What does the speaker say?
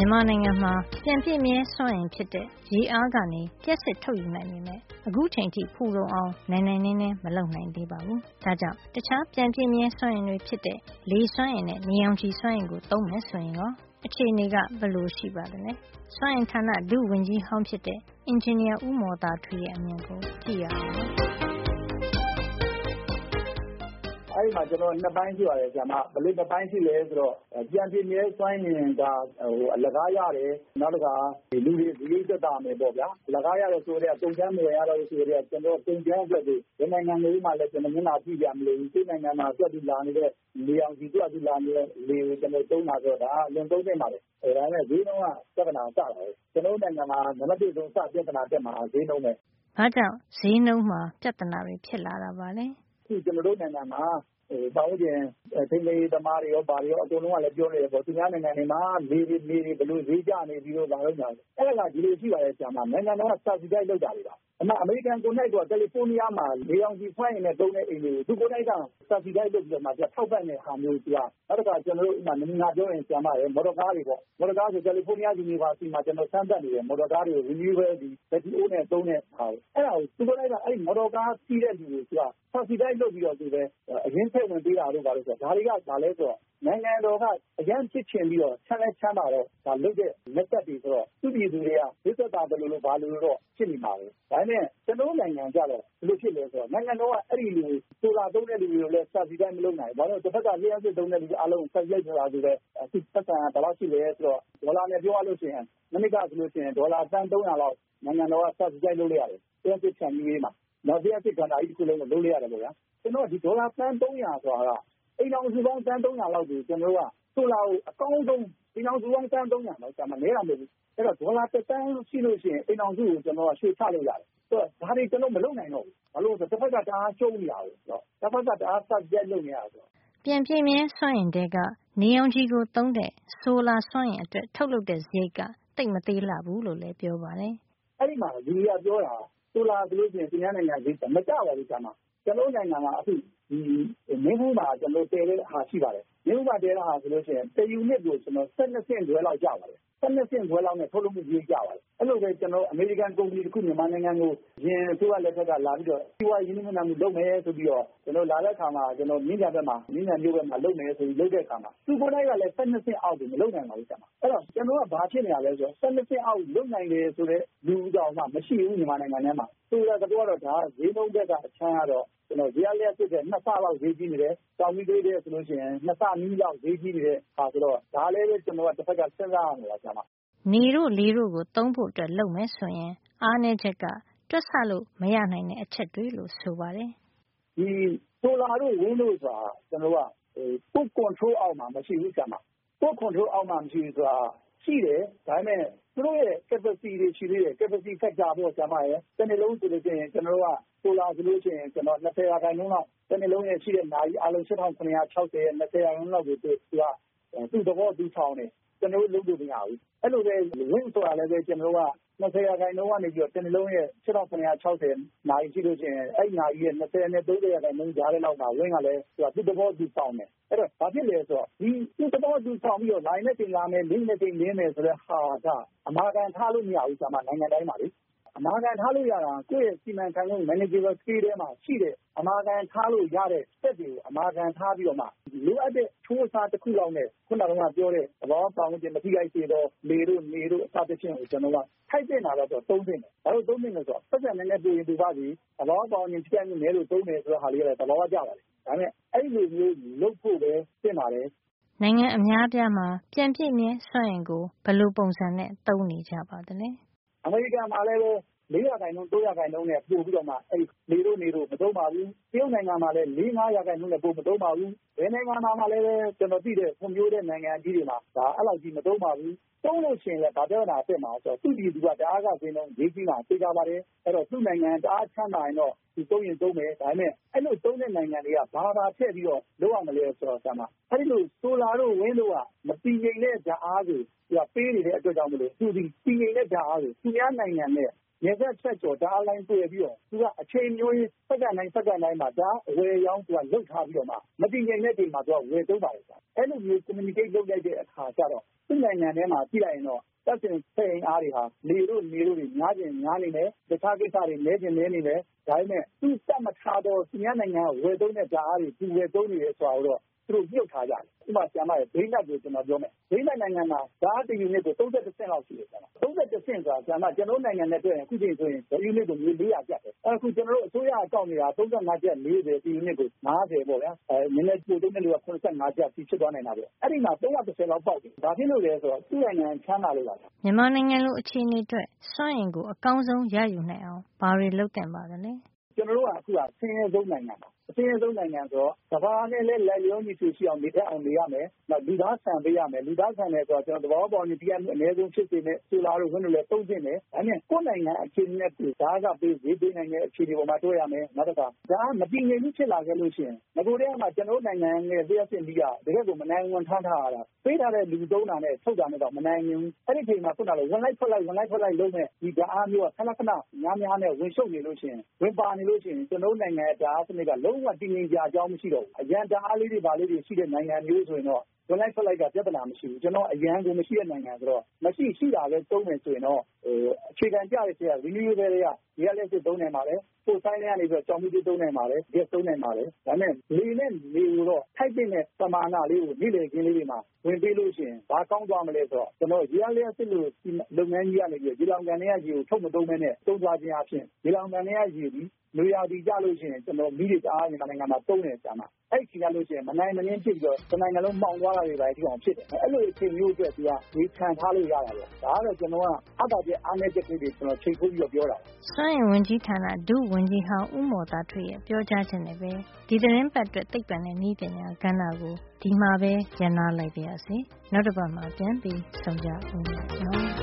မြန်မာနိုင်ငံမှာ ပြန်ပြည့်မြဲစွမ်းအင်ဖြစ်တဲ့ ရေအားကနေ လျှပ်စစ်ထုတ်ယူနိုင်ပေမယ့် အခုချိန်အထိ ဖူလုံအောင် နိုင်နိုင်နင်းနင်း မလုပ်နိုင်သေးပါဘူး။ဒါကြောင့် တခြား ပြန်ပြည့်မြဲစွမ်းအင်တွေဖြစ်တဲ့ လေစွမ်းအင်နဲ့ နေရောင်ခြည်စွမ်းအင်ကို သုံးမယ်ဆိုရင်ရော အခြေနေက ဘယ်လိုရှိပါသလဲ။စွမ်းအင်ဌာန ဒုဝန်ကြီးဟောင်းဖြစ်တဲ့ အင်ဂျင်နီယာ ဦးမော်သာထွေးရဲ့ အမြင်ကို ကြည့်ရအောင် အဲဒီမှာ နှစ်ပိုင်းရှိပါတယ်။ဘယ်လိုနှစ်ပိုင်းရှိသလဲဆိုတော့ ပြန်ပြည့်မြဲစွမ်းအင်က အလကားရတယ်။နောက်တခါ လူတွေ စရိတ်သက်သာမယ်ပေါ့ဗျာ။အလကားရတယ်ဆိုကတည်းက ကုန်ကြမ်းမဝယ်ရတော့ဘူးဆိုကတည်းက ကုန်ကြမ်းအတွက်ကို ဘယ်နိုင်ငံကိုမှမျက်နှာကြည့်စရာမလိုဘူး။ကိုယ့်နိုင်ငံမှာ သူ့ဟာသူလာနေတဲ့ နေရောင်ခြည်၊သူ့ဟာသူလာနေတဲ့ လေကိုကျနော်တို့သုံးတာဆိုတော့ ဒါက အလွန်သုံးသင့်ပါတယ်။ဒါပေမဲ့ ဈေးနှုန်းက ပြဿနာစတာပဲ။ကျနော်တို့နိုင်ငံမှာ နံပတ်တစ်ဆုံးစပြဿနာတက်မှာက ဈေးနှုန်းပဲ။ဘာကြောင့် ဈေးနှုန်းမှာ ပြဿနာတွေ ဖြစ်လာတာပါလဲ။အခု ကျနော်တို့နိုင်ငံမှာ ပတ်ဝန်းကျင် ထိန်းသိမ်းရေးသမားတွေရော ဘာတွေရော အကုန်လုံးကလည်း ပြောနေတယ်ပေါ့။သူများနိုင်ငံတွေမှာလေတွေမြေတွေ ဘယ်လို ဈေးကျနေပြီတို့ ဘာတို့ညာတို့။အဲဒါက ဒီလိုရှိပါတယ် နိုင်ငံတော်က subsidize လုပ်တာတွေပါ။ အမေရိကန်ကိုယ်တိုင်က ကယ်လီဖိုးနီးယားမှာ နေရောင်ခြည်စွမ်းအင်နဲ့ သုံးတဲ့အိမ်တွေကို သူကိုယ်တိုင်က subsidize လုပ်ပြီးတော့ ထောက်ပံ့တဲ့ဟာမျိုး။နောက်တခါ နမူနာပြောရင် မော်တော်ကားတွေပေါ့။မော်တော်ကားဆို ကယ်လီဖိုးနီးယား University မှာကျနော်စမ်းသပ်နေတယ်။မော်တော်ကားတွေကို renewable ဘက်ထရီအိုးနဲ့ သုံးတဲ့ဟာကို။အဲဒါကို သူကိုယ်တိုင်က မော်တော်ကားစီးတဲ့လူကို subsidize လုပ်ပြီးတော့ အရင်းထည့်ဝင်ပေးတာတို့ ဘာတို့။ဒါတွေက ဘာလဲဆိုတော့နိုင်ငံတော်က အရမ်းဖြစ်ချင်ပြီးတော့ ချမ်းလည်းချမ်းသာတော့ လုပ်တဲ့ method တွေဆိုတော့ သူ့ပြည်သူတွေက ဈေးသက်သာသလိုလို ဘာလိုလိုတော့ ဖြစ်နေမှာပဲ။ဒါပေမဲ့ ကျနော်တို့နိုင်ငံကျတော့ ဘယ်လိုဖြစ်လဲဆိုတော့ နိုင်ငံတော်က အဲဒီလို ဆိုလာသုံးတဲ့လူတွေကိုလည်း subsidize မလုပ်နိုင်ဘူး။ဘာဖြစ်လို့လဲဆိုတော့ တဘက်က လျှပ်စစ်သုံးတဲ့လူအားလုံးကို subsidize လုပ်တာဆိုတော့ပိုက်ဆံက ဘယ်လောက်ရှိလဲဆိုတော့ ဒေါ်လာနဲ့ ပြောရလို့ရှိရင် မနှစ်ကဆိုရင် ဒေါ်လာသန်း လောက် နိုင်ငံတော်က subsidize လုပ်လိုက်ရတယ်။လျှပ်စစ်ဖြန့်ဖြူးရေးမှာ။လျှပ်စစ်ကဏ္ဍကြီးတခုလုံးကို လုပ်လိုက်ရတယ်။ကျနော်တို့ကဒေါ်လာသန်း ဆိုတာက အိမ်ထောင်စုပေါင်း သန်း လောက်ကို ကျနော်တို့က ဆိုလာကို အကောင်းဆုံး အိမ်ထောင်စုပေါင်း သန်းနည်းတာ မဟုတ်ဘူး။ဒေါ်လာ သန်းရှိလို့ရှိရင် အိမ်ထောင်စုကို ရွှေချလို့ရတယ်။ဒါတွေ ကျနော်တို့ မလုပ်နိုင်တော့ဘူး။ဘာဖြစ်လို့လဲဆိုတော့ တဘက်က တအားရှုံးနေတာကို။တဘက်က တအား subsidize လုပ်နေရတာ။ပြန်ပြည့်မြဲစွမ်းအင်ထဲက နေရောင်ခြည်ကိုသုံးတဲ့ ဆိုလာစွမ်းအင်အတွက် ထုတ်လုပ်တဲ့စရိတ်က သိပ်မသေးလှဘူးလို့လည်း ပြောပါတယ်။အဲဒီမှာ လူတွေက ပြောတာက ဆိုလာဆိုရင် သူများနိုင်ငံမှာဈေးကြီးတယ်။မကျပါဘူး။ကျနော်တို့နိုင်ငံမှာ အခု မင်းဘူးမှာတည်တဲ့ဟာ ရှိပါတယ်။မင်းဘူးမှာ တည်တဲ့ဟာဆိုရင် တယူနစ်ကိုဆင့်ခွဲလောက် ကျပါတယ်။ဆင့်ခွဲလောက်နဲ့ ထုတ်လုပ်မှုစရိတ် ကျပါတယ်။အဲဒီလိုပဲ အမေရိကန်ကုမ္ပဏီတခု မြန်မာနိုင်ငံကို အရင်အစိုးရလက်ထက်က လာပြီးတော့ စီးပွားရေး ရင်းနှီးမြုပ်နံှမှု လုပ်မယ်ဆိုပြီးတော့ လာတဲ့အခါမှာ မြင်းခြံမြို့ဘက်မှာ လုပ်မယ်ဆိုပြီး လုပ်တဲ့အခါမှာ သူကိုယ်တိုင်ကလည်းဆင့်အောက်ကို မလုပ်နိုင်ပါဘူး။အဲဒီတော့ ကျနော်တို့က ဘာဖြစ်နေတာလဲဆိုတော့ဆင့်အောက် လုပ်နိုင်တယ်ဆိုတဲ့ လူတောင်မှ မရှိဘူး မြန်မာနိုင်ငံထဲမှာ။ဆိုလိုတဲ့သဘောကတော့ ဈေးနှုန်းဘက်က အခြမ်းကတော့ ရေအားလျှပ်စစ်ထက် နှစ်ဆလောက် ဈေးကြီးနေတယ်။ကျောက်မီးသွေးထက်ဆိုရင် နှစ်ဆနီးပါးလောက် ဈေးကြီးနေတဲ့ဟာဆိုတော့ ဒါလဲပဲ ကျနော်တို့က တဘက်က စဉ်းစားရမယ်။နေတို့ လေတို့ကို သုံးဖို့ လုပ်မယ်ဆိုရင် အားနည်းချက်က တွက်ဆလို့ မရနိုင်တဲ့ အချက်တွေလို့ ဆိုပါတယ်။ဆိုလာတို့ wind တို့ဆိုတာ ကျနော်တို့က ကိုယ့် control အောက်မှာ မရှိဘူး။ကိုယ့် control အောက်မှာ မရှိဘူးဆိုတာ ရှိတယ်။ဒါပေမဲ့ သူတို့ရဲ့ capacity တွေ ရှိသေးတယ်။ capacity factor တနှစ်လုံးဆိုရင် ကျနော်တို့က ဆိုလာဆိုရင်ရာခိုင်နှုန်းလောက် တနှစ်လုံးရဲ့ ရှိတဲ့ နာရီအားလုံးရဲ့ရာခိုင်နှုန်းလောက်ကို သူက သူ့သဘော သူဆောင်တယ်။ကျနော်တို့ လုပ်လို့မရဘူး။အဲဒီလိုပဲ wind ဆိုတာလဲကျနော်တို့က ရာခိုင်နှုန်းကနေ တနှစ်လုံးရဲ့နာရီရှိလို့ရှိရင် အဲဒီနာရီရဲ့နဲ့ရာခိုင်နှုန်းကြားထဲလောက်မှာ wind ကလည်း သူ့သဘောသူဆောင်တယ်။အဲဒီတော့ ဘာဖြစ်လဲဆိုတော့ သူ့သဘောသူဆောင်ပြီးတော့ လာရင်လည်းလာမယ်။လင်းရင်လည်းလင်းမယ်ဆိုတဲ့ဟာက အမာခံထားလို့ မရဘူး နိုင်ငံတိုင်းမှာ။ အမာခံထားလို့ရတာ ကိုယ့်ရဲ့ စီမံခန့်ခွဲမှု manageable scale ထဲမှာရှိတဲ့ အမာခံထားလို့ရတဲ့ စက်တွေကို အမာခံထားပြီးတော့မှ လိုအပ်တဲ့ အချိုးအစားတခုလောက်နဲ့အခုနပြောတဲ့ သဘာဝပတ်ဝန်းကျင် မထိခိုက်စေသော လေတို့ နေတို့ စသဖြင့်ကိုထိုက်သင့်တာလောက်တော့ သုံးသင့်တယ်။ဘာလို့ သုံးသင့်သလဲဆိုတော့ ပိုက်ဆံနည်းနည်း ပိုရင် ပိုပါစေ သဘာဝပတ်ဝန်းကျင် ထိခိုက်မှုနည်းလို့ သုံးတယ်ဆိုတာကလည်းသဘာဝကျပါတယ်။ဒါပေမဲ့အဲဒီလိုမျိုးလုပ်ဖို့ပဲ သင့်ပါတယ်။နိုင်ငံအများအပြားမှာ ပြန်ပြည့်မြဲစွမ်းအင်ကို ဘယ်လိုပုံစံနဲ့ သုံးနေကြပါသလဲ။ အမေရိကန်မှာလည်း ရာခိုင်နှုန်းရာခိုင်နှုန်းနဲ့ ပိုပြီးတော့မှလေတို့ နေတို့ မသုံးပါဘူး။တရုတ်နိုင်ငံမှာလည်းရာခိုင်နှုန်းထက်ပိုမသုံးပါဘူး။ဘယ်နိုင်ငံမှာလဲကျနော်သိတဲ့ ဖွံ့ဖြိုးတဲ့ နိုင်ငံကြီးတွေမှာ အဲဒီလောက်ကြီး မသုံးပါဘူး။သုံးလို့ရှိရင်လဲဘာပြဿနာတက်မှာလဲဆိုတော့ သူ့ပြည်သူကဓါတ်အားခဈေးနှုန်း ဈေးကြီးမှာ သေချာပါတယ်။အဲဒီတော့ သူ့နိုင်ငံတအားချမ်းသာရင်တော့သုံးရင်သုံးမယ်။ဒါပေမဲ့ အဲဒီလိုသုံးတဲ့ နိုင်ငံတွေက ဘာဘာထည့်ပြီးတော့ လုပ်ရမလဲဆိုတော့ အဲဒီလို ဆိုလာတို့ wind တို့က မတည်ငြိမ်တဲ့ဓါတ်အားကို ပေးနေတဲ့အတွက်ကြောင့်မို့ သူသည် တည်ငြိမ်တဲ့ဓါတ်အားကို သူများနိုင်ငံနဲ့ နယ်စပ်ဖြတ်ကျော် ဓါတ်အားလိုင်းသွယ်ပြီးတော့ သူကအချိန်မရွေး စက္ကန့်တိုင်း စက္ကန့်တိုင်းမှာ ဓါတ်အားအဝယ်အရောင်း လုပ်ထားပြီးတော့မှ မတည်ငြိမ်တဲ့အချိန်မှာ သူက ဝယ်သုံးပါတယ်။အဲလိုမျိုး communicate လုပ်လိုက်တဲ့အခါကျတော့ သူ့နိုင်ငံထဲမှာ ကြည့်လိုက်ရင်တော့ တပ်ဆင်စက်အင်အားတွေဟာလေတို့လေတို့တွေ များချင်များနေမယ်။တခြားကိစ္စတွေ နည်းချင်နည်းနေမယ်။ဒါပေမဲ့ သူတပ်မထားသော သူများနိုင်ငံက ဝယ်သုံးတဲ့ ဓါတ်အားတွေ သူဝယ်သုံးနေတယ်ဆိုတာကိုတော့ သူတို့ မြှုပ်ထားကြတယ်။ဥပမာဒိန်းမတ်ကိုကျနော်ပြောမယ်။ဒိန်းမတ်နိုင်ငံမှာ ဓါတ်အားတယူနစ်ကို၃၁ဆင့်လောက်ရှိတယ်။၃၁ဆင့်ဆိုတာ ကျနော်တို့ နိုင်ငံနဲ့ တွက်ရင် အခုအချိန်ဆိုရင် တယူနစ်ကိုငွေ၄၀၀ ကျပ်ပဲ။အခု ကျနော်တို့ အစိုးရက ကောက်နေတာ၃၅ကျပ်၄၀တယူနစ်ကို၅၀ပေါ့ဗျာ။နည်းနည်းပိုသုံးတဲ့လူက၇၅ကျပ်အထိ ဖြစ်သွားနိုင်တာပေါ့။အဲဒီမှာ၃၁၀လောက်ပေါက်တယ်။ဘာဖြစ်လို့လဲဆိုတော့ သူ့နိုင်ငံ ချမ်းသာလို့ပါ။”မြန်မာနိုင်ငံလို အခြေအနေအတွက် စွမ်းအင်ကို အကောင်းဆုံးရယူနိုင်အောင် ဘာတွေလုပ်သင့်ပါသလဲ။“ကျနော်တို့က အခုအဆင်းရဲဆုံးနိုင်ငံပါ အဆင်းရဲဆုံးနိုင်ငံဆိုတော့ ကမ္ဘာနဲ့လည်း လိုက်လျောညီထွေရှိအောင် နေတတ်အောင် နေရမယ်။နောက် လူသားဆန်ပေးရမယ်။လူသားဆန်တယ်ဆိုတာ သဘာဝပတ်ဝန်းကျင် ထိခိုက်မှု အနည်းဆုံးဖြစ်စေမယ့် ဆိုလာတို့ wind တို့လည်း သုံးသင့်တယ်။ဒါပေမဲ့ ကိုယ့်နိုင်ငံအခြေအနေနဲ့ဓါတ်အားခဈေးပေးနိုင်တဲ့ အခြေအနေပေါ်မှာတွက်ရမယ်။နောက်တခါဓါတ်အားမတည်ငြိမ်မှုဖြစ်လာခဲ့လို့ရှိရင် နဂိုကတည်းကမှကျနော်တို့နိုင်ငံရဲ့ လျှပ်စစ်မီးက တကယ့်ကို မနိုင်ဝန်ထမ်းထားရတာ။ပေးထားတဲ့ လူသုံးတာနဲ့ ထုတ်တာနဲ့တော့မနိုင်ချင်ဘူး။အဲဒီအချိန်မှာခုနလိုဝင်လိုက်ထွက်လိုက် ဝင်လိုက်ထွက်လိုက်လုပ်မယ့် ဒီဓါတ်အားမျိုးက ခဏခဏ များများနဲ့ ဝင်ရှုပ်နေလို့ရှိရင် ဝင်ပါနေလို့ရှိရင် ကျနော်တို့နိုင်ငံရဲ့ ဓါတ်အားစနစ်က လုံးဝ တည်ငြိမ်စရာအကြောင်းမရှိတော့ဘူး။အရံဓါတ်အားလေးတွေ ဘာလေးတွေ ရှိတဲ့နိုင်ငံမျိုးဆိုရင်တော့ ဝင်လိုက်ထွက်လိုက်က ပြဿနာမရှိဘူး။ကျနော်တို့ အရံကို မရှိတဲ့နိုင်ငံဆိုတော့ မရှိ ရှိတာပဲ သုံးမယ်ဆိုရင်တော့အခြေခံကျတဲ့ထဲက renewable ထဲကရေအားလျှပ်စစ်သုံးနိုင်ပါတယ်။ပိုဆိုင်းထဲကနေပြီးတော့ကျောက်မီးသွေး သုံးနိုင်ပါတယ်။ဂက်စ် သုံးနိုင်ပါတယ်။ဒါပေမဲ့ လေနဲ့နေကိုတော့ ထိုက်သင့်တဲ့ ပမာဏလေးကို နေ့လည်ခင်းလေးတွေမှာ ဝင်ပေးလို့ရှိရင် ဘာကောင်းသွားမလဲဆိုတော့ကျနော်တို့ရေအားလျှပ်စစ်လုပ်ငန်းကြီးကနေပြီးတော့ရေလှောင်ကန်ထဲက ရေကို ထုတ်မသုံးဘဲနဲ့ သုံးသွားခြင်းအားဖြင့် ရေလှောင်ကန်ထဲက ရေသည် နွေရာသီကျလို့ရှိရင်ကျနော်တို့မီးတွေ တအား မြန်မာနိုင်ငံမှာ သုံးတယ်။အဲဒီအချိန်ကျလို့ရှိရင် မနိုင်မနင်းဖြစ်ပြီးတော့ တနိုင်ငံလုံး မှောင်သွားတာတွေဘာတွေအထိဖြစ်တယ်။အဲလို အချိန်မျိုးအတွက် သူက ရေချန်ထားလို့ ရတာပေါ့။ဒါကတော့ ကျနော်ကအားသာချက် အားနည်းချက်လေးတွေ ချိန်ထိုးပြီးတော့ ပြောတာပါ။စွမ်းအင်ဝန်ကြီးဌာန ဒုဝန်ကြီးဟောင်း ဦးမော်သာထွေရဲ့ ပြောကြားချက်နဲ့ပဲ ဒီသီတင်းပတ်အတွက် သိပ္ပံနဲ့နည်းပညာကဏ္ဍကို ဒီမှာပဲ ရပ်နားလိုက်ပါရစေ။နောက်တပတ်မှာ ပြန်ပြီးဆုံကြဦးမယ်နော်